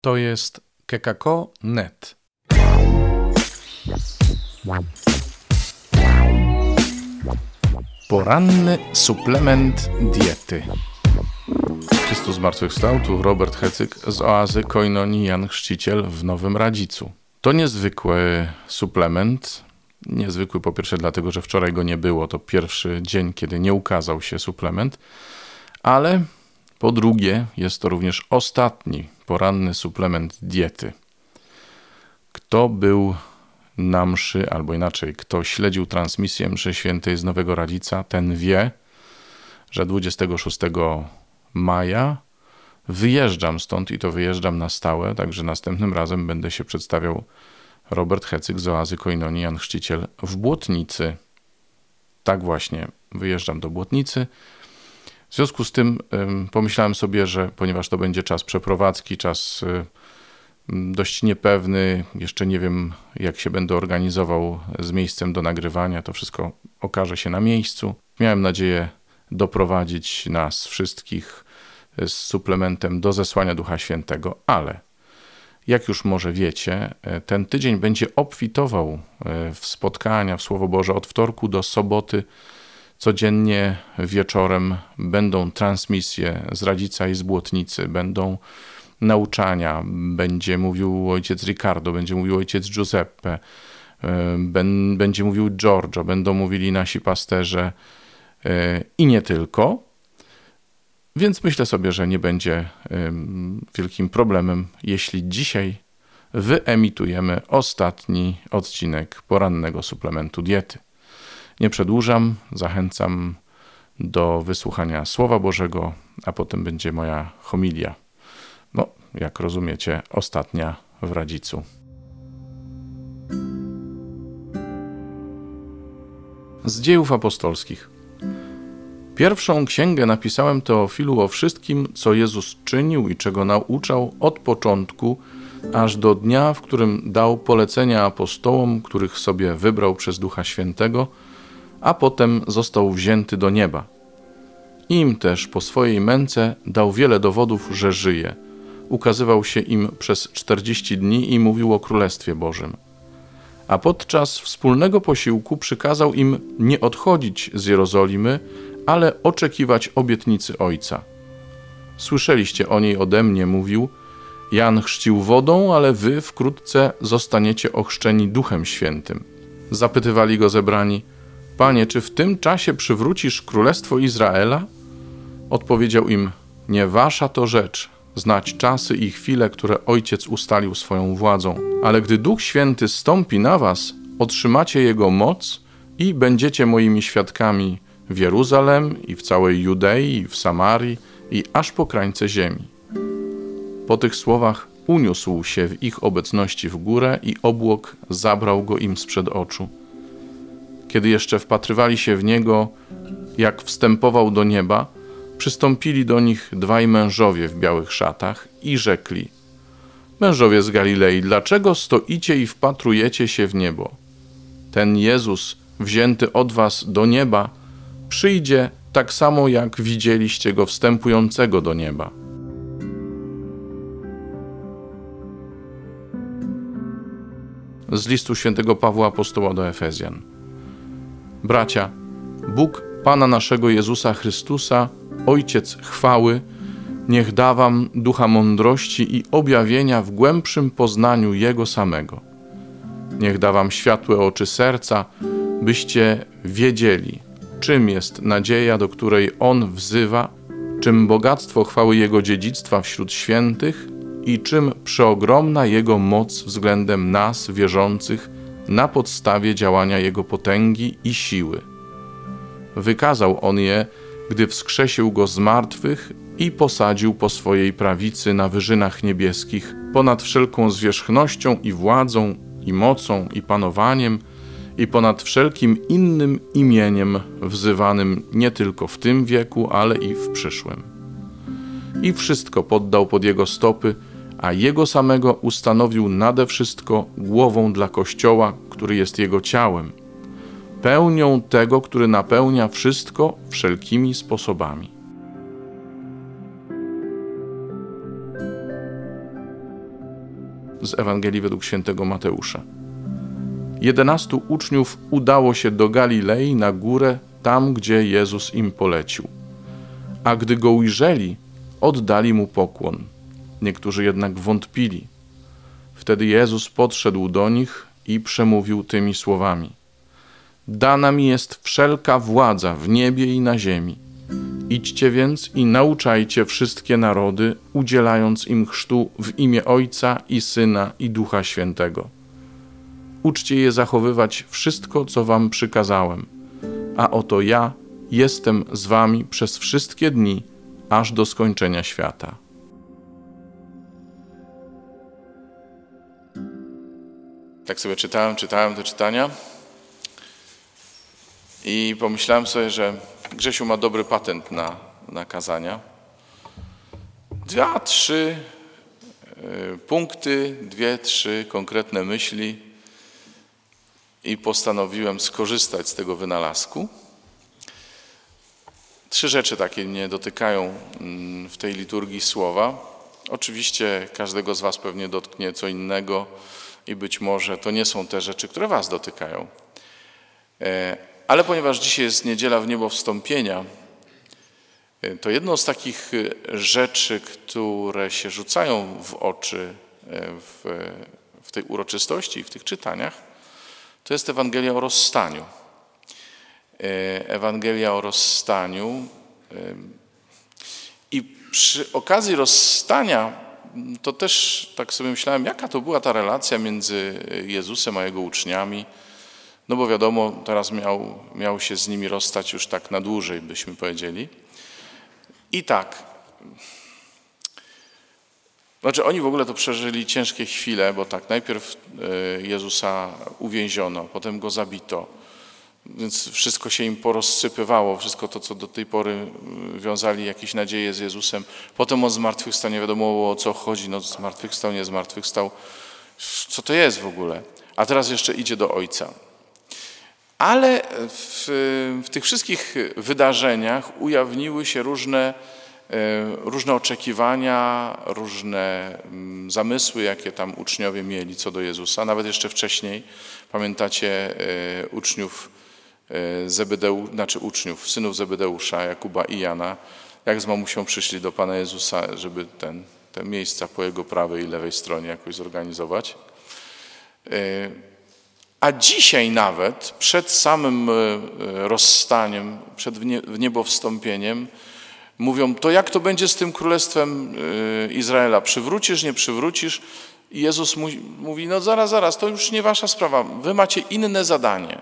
To jest kekako.net. Poranny suplement diety. Chrystus zmartwychwstał, tu Robert Hecyk z oazy Koinonii Jan Chrzciciel w Nowym Radzicu. To niezwykły suplement. Niezwykły po pierwsze dlatego, że wczoraj go nie było. To pierwszy dzień, kiedy nie ukazał się suplement. Ale po drugie, jest to również ostatni poranny suplement diety. Kto był na mszy, albo inaczej, kto śledził transmisję mszy świętej z Nowego Radzica, ten wie, że 26 maja wyjeżdżam stąd i to wyjeżdżam na stałe, także następnym razem będę się przedstawiał Robert Hecyk z oazy Koinonii Jan Chrzciciel w Błotnicy. Tak właśnie, wyjeżdżam do Błotnicy. W związku z tym pomyślałem sobie, że ponieważ to będzie czas przeprowadzki, czas y, dość niepewny, jeszcze nie wiem jak się będę organizował z miejscem do nagrywania, to wszystko okaże się na miejscu. Miałem nadzieję doprowadzić nas wszystkich z suplementem do zesłania Ducha Świętego, ale jak już może wiecie, e, ten tydzień będzie obfitował e, w spotkania w Słowo Boże od wtorku do soboty. Codziennie wieczorem będą transmisje z Radzica i z Błotnicy, będą nauczania, będzie mówił ojciec Ricardo, będzie mówił ojciec Giuseppe, e, będzie mówił Giorgio, będą mówili nasi pasterze i nie tylko. Więc myślę sobie, że nie będzie wielkim problemem, jeśli dzisiaj wyemitujemy ostatni odcinek porannego suplementu diety. Nie przedłużam, zachęcam do wysłuchania Słowa Bożego, a potem będzie moja homilia. No, jak rozumiecie, ostatnia w Radzicu. Z dziejów apostolskich. Pierwszą księgę napisałem Teofilu o wszystkim, co Jezus czynił i czego nauczał od początku, aż do dnia, w którym dał polecenia apostołom, których sobie wybrał przez Ducha Świętego, a potem został wzięty do nieba. Im też po swojej męce dał wiele dowodów, że żyje. Ukazywał się im przez czterdzieści dni i mówił o Królestwie Bożym. A podczas wspólnego posiłku przykazał im nie odchodzić z Jerozolimy, ale oczekiwać obietnicy Ojca. Słyszeliście o niej ode mnie, mówił, Jan chrzcił wodą, ale wy wkrótce zostaniecie ochrzczeni Duchem Świętym. Zapytywali go zebrani, Panie, czy w tym czasie przywrócisz królestwo Izraela? Odpowiedział im, nie wasza to rzecz, znać czasy i chwile, które Ojciec ustalił swoją władzą. Ale gdy Duch Święty stąpi na was, otrzymacie Jego moc i będziecie moimi świadkami w Jeruzalem i w całej Judei i w Samarii i aż po krańce ziemi. Po tych słowach uniósł się w ich obecności w górę i obłok zabrał go im sprzed oczu. Kiedy jeszcze wpatrywali się w niego, jak wstępował do nieba, przystąpili do nich dwaj mężowie w białych szatach i rzekli: Mężowie z Galilei, dlaczego stoicie i wpatrujecie się w niebo? Ten Jezus, wzięty od was do nieba, przyjdzie tak samo jak widzieliście go wstępującego do nieba. Z listu świętego Pawła Apostoła do Efezjan. Bracia, Bóg Pana naszego Jezusa Chrystusa, Ojciec chwały, niech da wam ducha mądrości i objawienia w głębszym poznaniu Jego samego. Niech da wam światłe oczy serca, byście wiedzieli, czym jest nadzieja, do której On wzywa, czym bogactwo chwały Jego dziedzictwa wśród świętych i czym przeogromna Jego moc względem nas, wierzących, na podstawie działania Jego potęgi i siły. Wykazał On je, gdy wskrzesił Go z martwych i posadził po swojej prawicy na wyżynach niebieskich, ponad wszelką zwierzchnością i władzą, i mocą, i panowaniem, i ponad wszelkim innym imieniem wzywanym nie tylko w tym wieku, ale i w przyszłym. I wszystko poddał pod jego stopy, a jego samego ustanowił nade wszystko głową dla Kościoła, który jest jego ciałem, pełnią tego, który napełnia wszystko wszelkimi sposobami. z Ewangelii według świętego Mateusza. Jedenastu uczniów udało się do Galilei na górę, tam gdzie Jezus im polecił. A gdy go ujrzeli, oddali mu pokłon. Niektórzy jednak wątpili. Wtedy Jezus podszedł do nich i przemówił tymi słowami: Dana mi jest wszelka władza w niebie i na ziemi. Idźcie więc i nauczajcie wszystkie narody, udzielając im chrztu w imię Ojca i Syna i Ducha Świętego. Uczcie je zachowywać wszystko, co wam przykazałem. A oto ja jestem z wami przez wszystkie dni, aż do skończenia świata. Tak sobie czytałem, czytałem te czytania i pomyślałem sobie, że Grzesiu ma dobry patent na, na kazania. Dwa, trzy y, punkty, dwie, trzy konkretne myśli i postanowiłem skorzystać z tego wynalazku. Trzy rzeczy takie mnie dotykają mm, w tej liturgii słowa. Oczywiście każdego z Was pewnie dotknie co innego i być może to nie są te rzeczy, które Was dotykają. E, ale ponieważ dzisiaj jest niedziela w niebo wstąpienia, e, to jedną z takich e, rzeczy, które się rzucają w oczy w, w tej uroczystości i w tych czytaniach, to jest Ewangelia o rozstaniu. Ewangelia o rozstaniu. I przy okazji rozstania to też tak sobie myślałem, jaka to była ta relacja między Jezusem a jego uczniami. No bo wiadomo, teraz miał, miał się z nimi rozstać już tak na dłużej, byśmy powiedzieli. I tak. Znaczy oni w ogóle to przeżyli ciężkie chwile, bo tak, najpierw e, Jezusa uwięziono, potem go zabito, więc wszystko się im porozsypywało, wszystko to, co do tej pory mm, wiązali jakieś nadzieje z Jezusem. Potem on zmartwychwstał, nie wiadomo o co chodzi, no zmartwychwstał, nie zmartwychwstał. Co to jest w ogóle? A teraz jeszcze idzie do Ojca. Ale w, w tych wszystkich wydarzeniach ujawniły się różne, e, różne oczekiwania, różne mm, zamysły, jakie tam uczniowie mieli co do Jezusa. Nawet jeszcze wcześniej, pamiętacie e, uczniów Zebedeu, znaczy uczniów, synów Zebedeusza, Jakuba i Jana, jak z mamusią przyszli do Pana Jezusa, żeby ten, te miejsca po Jego prawej i lewej stronie jakoś zorganizować. E, a dzisiaj nawet, przed samym e, rozstaniem, przed wniebowstąpieniem, mówią, to jak to będzie z tym królestwem Izraela? Przywrócisz, nie przywrócisz? I Jezus mówi, no zaraz, zaraz, to już nie wasza sprawa, wy macie inne zadanie.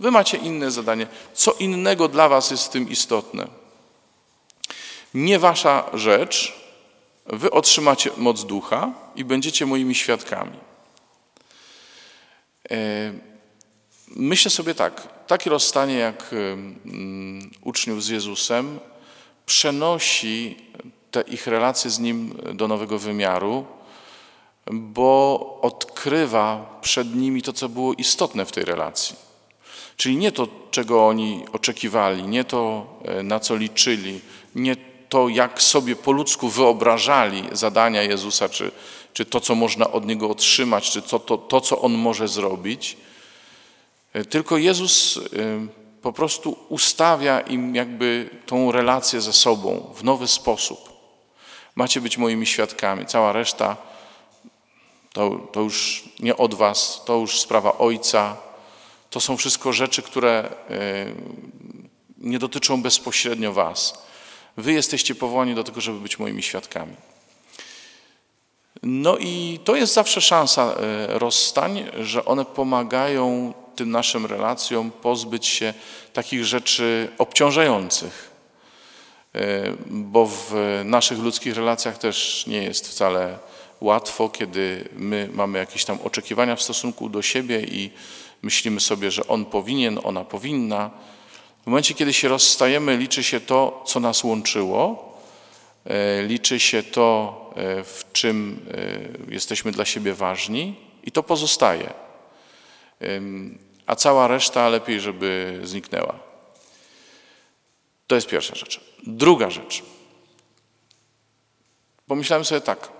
Wy macie inne zadanie. Co innego dla was jest w tym istotne? Nie wasza rzecz, wy otrzymacie moc ducha i będziecie moimi świadkami. E, myślę sobie tak, takie rozstanie jak uczniów z Jezusem przenosi te ich relacje z Nim do nowego wymiaru, bo odkrywa przed nimi to, co było istotne w tej relacji. Czyli nie to, czego oni oczekiwali, nie to, e, na co liczyli, nie to, jak sobie po ludzku wyobrażali zadania Jezusa, czy, czy to, co można od Niego otrzymać, czy to, to, to, co On może zrobić. E, tylko Jezus e, po prostu ustawia im jakby tą relację ze sobą w nowy sposób. Macie być moimi świadkami. Cała reszta to, to już nie od was, to już sprawa Ojca, to są wszystko rzeczy, które e, nie dotyczą bezpośrednio Was. Wy jesteście powołani do tego, żeby być moimi świadkami. No i to jest zawsze szansa e, rozstań, że one pomagają tym naszym relacjom pozbyć się takich rzeczy obciążających. E, bo w naszych ludzkich relacjach też nie jest wcale łatwo, kiedy my mamy jakieś tam oczekiwania w stosunku do siebie i myślimy sobie, że on powinien, ona powinna. W momencie, kiedy się rozstajemy, liczy się to, co nas łączyło, e, liczy się to, e, w czym e, jesteśmy dla siebie ważni i to pozostaje. A cała reszta lepiej, żeby zniknęła. To jest pierwsza rzecz. Druga rzecz. Pomyślałem sobie tak.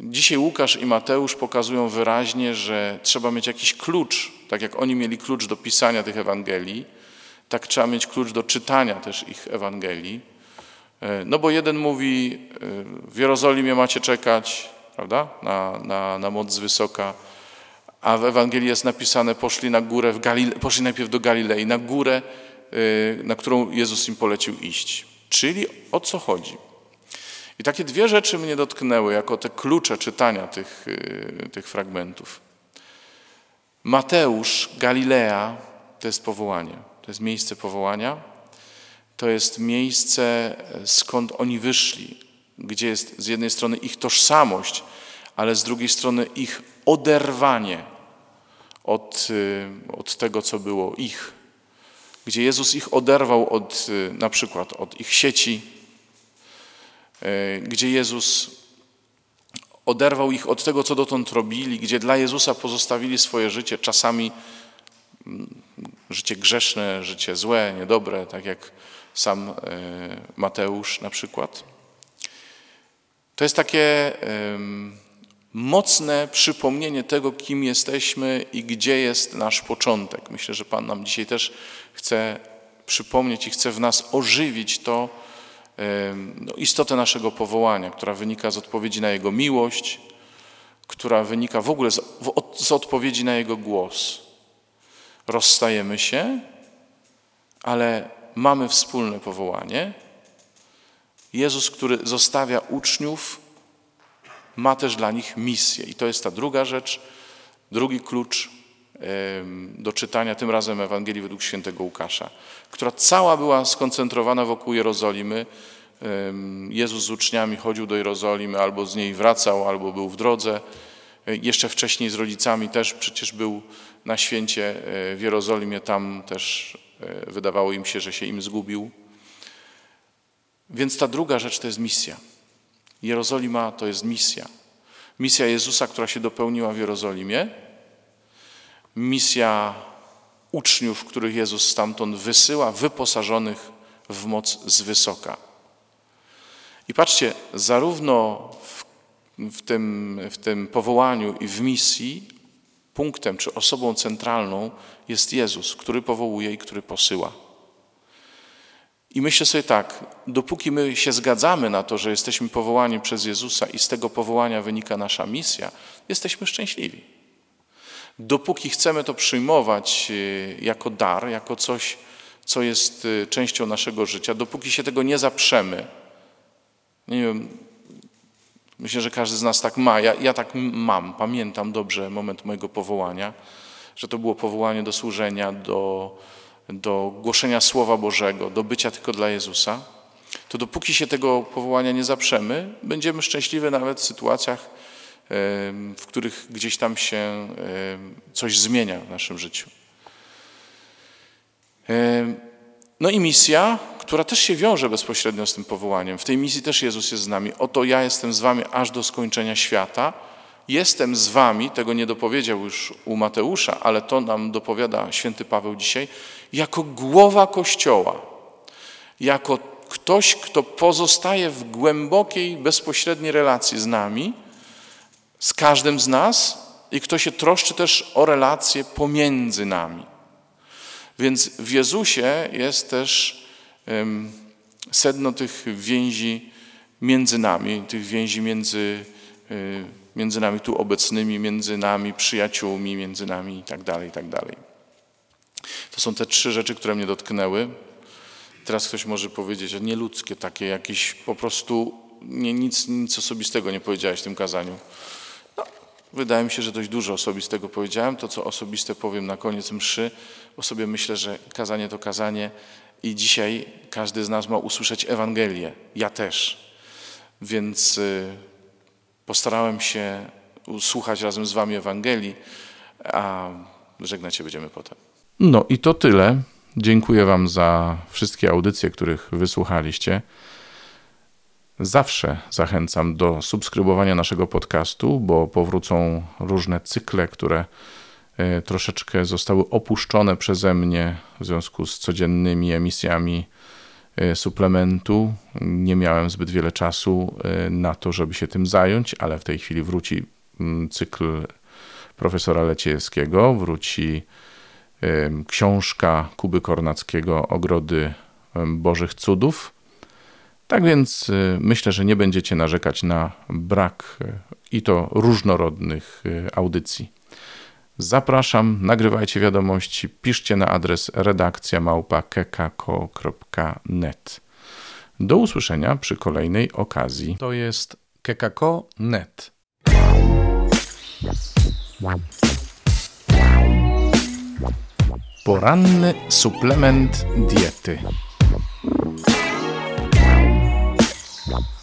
Dzisiaj Łukasz i Mateusz pokazują wyraźnie, że trzeba mieć jakiś klucz, tak jak oni mieli klucz do pisania tych Ewangelii, tak trzeba mieć klucz do czytania też ich Ewangelii. E, no bo jeden mówi, e, w Jerozolimie macie czekać, prawda, na, na, na moc z wysoka, a w Ewangelii jest napisane, poszli na górę, w Galile, poszli najpierw do Galilei, na górę, e, na którą Jezus im polecił iść. Czyli o co chodzi? I takie dwie rzeczy mnie dotknęły jako te klucze czytania tych, tych fragmentów. Mateusz, Galilea to jest powołanie, to jest miejsce powołania, to jest miejsce, skąd oni wyszli, gdzie jest z jednej strony ich tożsamość, ale z drugiej strony ich oderwanie od, y, od tego, co było ich. Gdzie Jezus ich oderwał od, y, na przykład od ich sieci, y, gdzie Jezus oderwał ich od tego, co dotąd robili, gdzie dla Jezusa pozostawili swoje życie, czasami mm, życie grzeszne, życie złe, niedobre, tak jak sam e, Mateusz na przykład. To jest takie mocne przypomnienie tego, kim jesteśmy i gdzie jest nasz początek. Myślę, że Pan nam dzisiaj też chce przypomnieć i chce w nas ożywić to no, istotę naszego powołania, która wynika z odpowiedzi na Jego miłość, która wynika w ogóle z, z odpowiedzi na Jego głos. Rozstajemy się, ale mamy wspólne powołanie. Jezus, który zostawia uczniów, ma też dla nich misję. I to jest ta druga rzecz, drugi klucz do czytania, tym razem Ewangelii według świętego Łukasza, która cała była skoncentrowana wokół Jerozolimy. Jezus z uczniami chodził do Jerozolimy, albo z niej wracał, albo był w drodze. E, jeszcze wcześniej z rodzicami też przecież był na święcie e, w Jerozolimie, tam też E, wydawało im się, że się im zgubił. Więc ta druga rzecz to jest misja. Jerozolima to jest misja. Misja Jezusa, która się dopełniła w Jerozolimie, misja uczniów, których Jezus stamtąd wysyła, wyposażonych w moc z wysoka. I patrzcie, zarówno w, w, tym, w tym powołaniu i w misji punktem czy osobą centralną jest Jezus, który powołuje i który posyła. I myślę sobie tak, dopóki my się zgadzamy na to, że jesteśmy powołani przez Jezusa i z tego powołania wynika nasza misja, jesteśmy szczęśliwi. Dopóki chcemy to przyjmować y, jako dar, jako coś, co jest y, częścią naszego życia, dopóki się tego nie zaprzemy, nie wiem, myślę, że każdy z nas tak ma, ja, ja tak mam, pamiętam dobrze moment mojego powołania, że to było powołanie do służenia, do, do głoszenia Słowa Bożego, do bycia tylko dla Jezusa, to dopóki się tego powołania nie zaprzemy, będziemy szczęśliwi nawet w sytuacjach, w których gdzieś tam się coś zmienia w naszym życiu. No i misja, która też się wiąże bezpośrednio z tym powołaniem. W tej misji też Jezus jest z nami. Oto ja jestem z wami aż do skończenia świata. Jestem z wami, tego nie dopowiedział już u Mateusza, ale to nam dopowiada święty Paweł dzisiaj, jako głowa Kościoła, jako ktoś, kto pozostaje w głębokiej, bezpośredniej relacji z nami, z każdym z nas i kto się troszczy też o relacje pomiędzy nami. Więc w Jezusie jest też sedno tych więzi między nami, tych więzi między y, między nami tu obecnymi, między nami przyjaciółmi, między nami i tak dalej, i tak. To są te trzy rzeczy, które mnie dotknęły. Teraz ktoś może powiedzieć, że nieludzkie takie, jakieś po prostu nie, nic, nic osobistego nie powiedziałeś w tym kazaniu. Wydaje mi się, że dość dużo osobistego powiedziałem. To, co osobiste powiem na koniec mszy, bo sobie myślę, że kazanie to kazanie i dzisiaj każdy z nas ma usłyszeć Ewangelię. Ja też. Więc y, Postarałem się słuchać razem z Wami Ewangelii, a żegnać się będziemy potem. No i to tyle. Dziękuję Wam za wszystkie audycje, których wysłuchaliście. Zawsze zachęcam do subskrybowania naszego podcastu, bo powrócą różne cykle, które e, troszeczkę zostały opuszczone przeze mnie w związku z codziennymi emisjami e, suplementu. Nie miałem zbyt wiele czasu e, na to, żeby się tym zająć, ale w tej chwili wróci mm, cykl profesora Leciejskiego, wróci książka Kuby Kornackiego Ogrody Bożych Cudów. Tak więc myślę, że nie będziecie narzekać na brak i to różnorodnych audycji. Zapraszam, nagrywajcie wiadomości, piszcie na adres redakcja małpa.kekako.net. Do usłyszenia przy kolejnej okazji. To jest kekako.net. Poranny suplement diety. Bye.